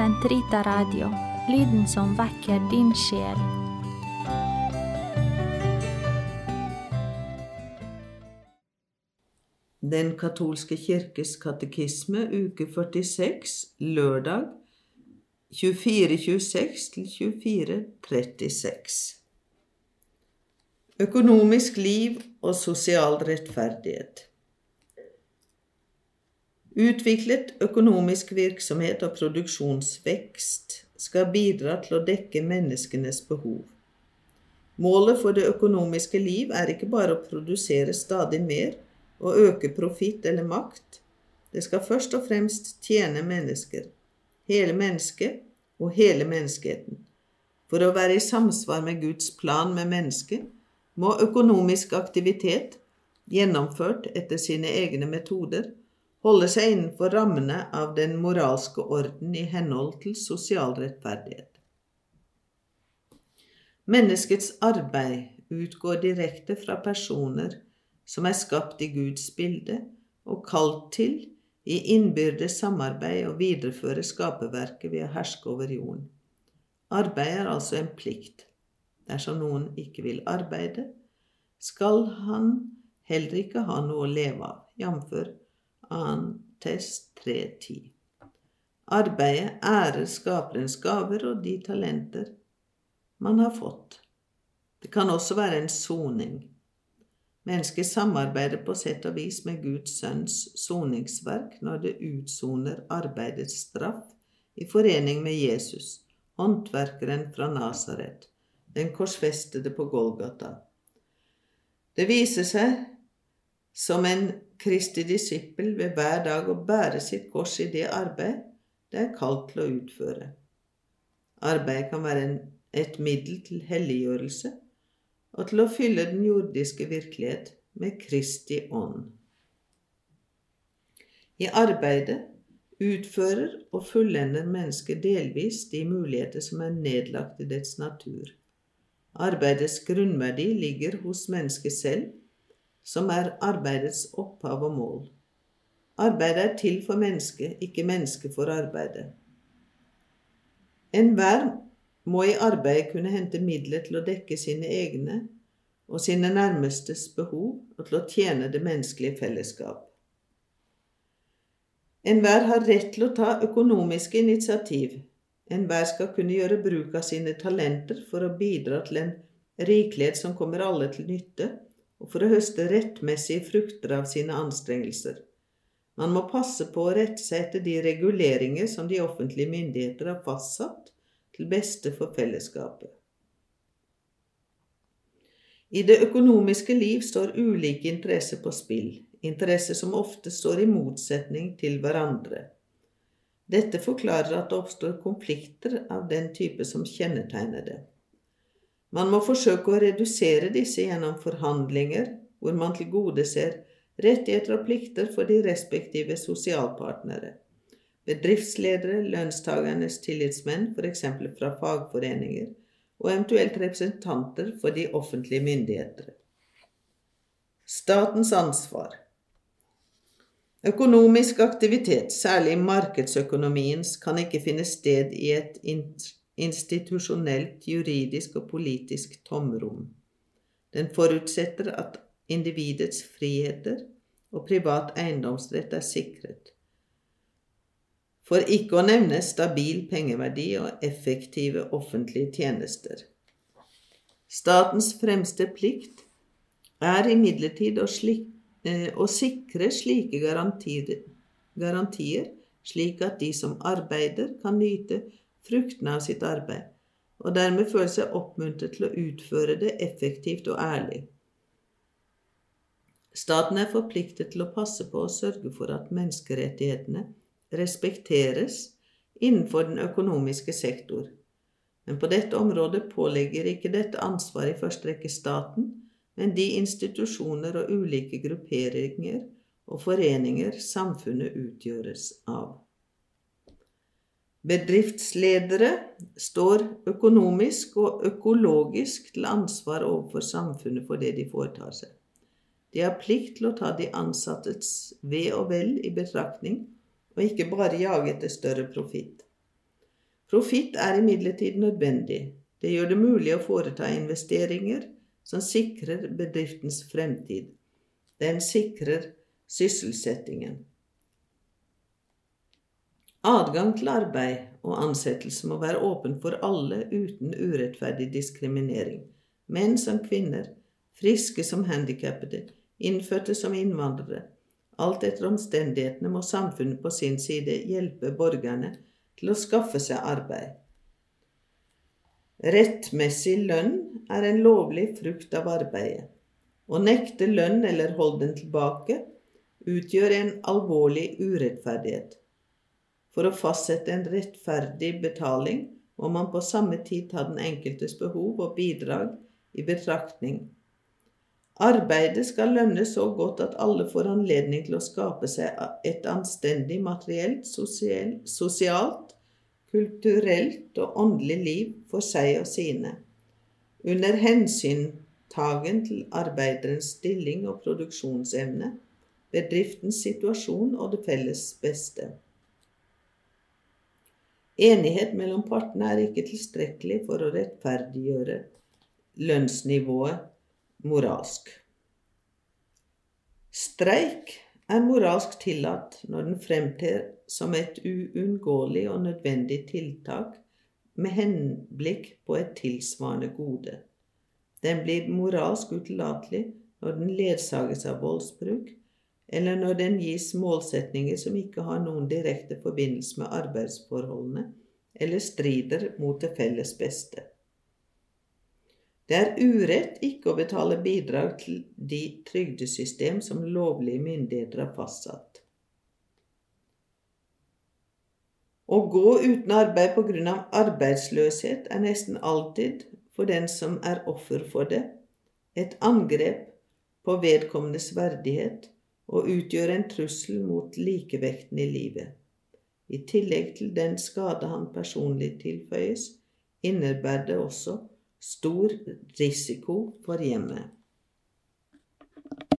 Sentrita Radio, lyden som vekker din sjel. Den katolske kirkes katekisme, uke 46, lørdag 24.26 til 24.36. Økonomisk liv og sosial rettferdighet. Utviklet økonomisk virksomhet og produksjonsvekst skal bidra til å dekke menneskenes behov. Målet for det økonomiske liv er ikke bare å produsere stadig mer og øke profitt eller makt. Det skal først og fremst tjene mennesker, hele mennesket og hele menneskeheten. For å være i samsvar med Guds plan med mennesket må økonomisk aktivitet, gjennomført etter sine egne metoder, holde seg innenfor rammene av den moralske orden i henhold til sosial rettferdighet. Menneskets arbeid utgår direkte fra personer som er skapt i Guds bilde og kalt til i innbyrdes samarbeid å videreføre skaperverket ved å herske over jorden. Arbeid er altså en plikt. Dersom noen ikke vil arbeide, skal han heller ikke ha noe å leve av, jf. 2. Test 3.10. Arbeidet ærer skaperens gaver og de talenter man har fått. Det kan også være en soning. Mennesket samarbeider på sett og vis med Guds sønns soningsverk når det utsoner arbeidets straff i forening med Jesus, håndverkeren fra Nasaret, den korsfestede på Golgata. Det viser seg som en Kristi disippel ved hver dag å bære sitt kors i det arbeid det er kalt til å utføre. Arbeidet kan være en, et middel til helliggjørelse og til å fylle den jordiske virkelighet med Kristi ånd. I arbeidet utfører og fullender mennesket delvis de muligheter som er nedlagt i dets natur. Arbeidets grunnverdi ligger hos mennesket selv, som er arbeidets opphav og mål. Arbeidet er til for mennesket, ikke mennesket for arbeidet. Enhver må i arbeidet kunne hente midler til å dekke sine egne og sine nærmestes behov og til å tjene det menneskelige fellesskap. Enhver har rett til å ta økonomiske initiativ, Enhver skal kunne gjøre bruk av sine talenter for å bidra til en rikelighet som kommer alle til nytte, og for å høste rettmessige frukter av sine anstrengelser. Man må passe på å rette seg etter de reguleringer som de offentlige myndigheter har fastsatt, til beste for fellesskapet. I det økonomiske liv står ulike interesser på spill, interesser som ofte står i motsetning til hverandre. Dette forklarer at det oppstår konflikter av den type som kjennetegner det. Man må forsøke å redusere disse gjennom forhandlinger, hvor man tilgodeser rettigheter og plikter for de respektive sosialpartnere. Bedriftsledere, lønnstagernes tillitsmenn, f.eks. fra fagforeninger, og eventuelt representanter for de offentlige myndigheter. Statens ansvar Økonomisk aktivitet, særlig markedsøkonomiens, kan ikke finne sted i et institusjonelt, juridisk og politisk tomrom. Den forutsetter at individets friheter og privat eiendomsrett er sikret. For ikke å nevne stabil pengeverdi og effektive offentlige tjenester. Statens fremste plikt er imidlertid å slikke Eh, å sikre slike garantier, garantier, slik at de som arbeider, kan nyte fruktene av sitt arbeid, og dermed føle seg oppmuntret til å utføre det effektivt og ærlig. Staten er forpliktet til å passe på og sørge for at menneskerettighetene respekteres innenfor den økonomiske sektor, men på dette området pålegger ikke dette ansvaret i første rekke staten, men de institusjoner og ulike grupperinger og foreninger samfunnet utgjøres av. Bedriftsledere står økonomisk og økologisk til ansvar overfor samfunnet for det de foretar seg. De har plikt til å ta de ansattes ve og vel i betraktning, og ikke bare jage etter større profitt. Profitt er imidlertid nødvendig. Det gjør det mulig å foreta investeringer som sikrer bedriftens fremtid. Den sikrer sysselsettingen. Adgang til arbeid og ansettelse må være åpen for alle uten urettferdig diskriminering. Menn som kvinner, friske som handikappede, innfødte som innvandrere. Alt etter omstendighetene må samfunnet på sin side hjelpe borgerne til å skaffe seg arbeid. Rettmessig lønn er en lovlig frukt av arbeidet. Å nekte lønn eller holde den tilbake utgjør en alvorlig urettferdighet. For å fastsette en rettferdig betaling må man på samme tid ta den enkeltes behov og bidrag i betraktning. Arbeidet skal lønnes så godt at alle får anledning til å skape seg et anstendig materielt, sosialt, kulturelt og åndelig liv for seg og sine, under hensyntagen til arbeiderens stilling og produksjonsevne, bedriftens situasjon og det felles beste. Enighet mellom partene er ikke tilstrekkelig for å rettferdiggjøre lønnsnivået moralsk. Streik er moralsk tillatt når den fremtrer som et uunngåelig og nødvendig tiltak med henblikk på et tilsvarende gode. Den blir moralsk utillatelig når den ledsages av voldsbruk, eller når den gis målsetninger som ikke har noen direkte forbindelse med arbeidsforholdene, eller strider mot det felles beste. Det er urett ikke å betale bidrag til de trygdesystem som lovlige myndigheter har fastsatt. Å gå uten arbeid av arbeidsløshet er nesten alltid, for den som er offer for det, et angrep på vedkommendes verdighet og utgjør en trussel mot likevekten i livet. I tillegg til den skade han personlig tilføyes, innebærer det også stor risiko for hjemmet.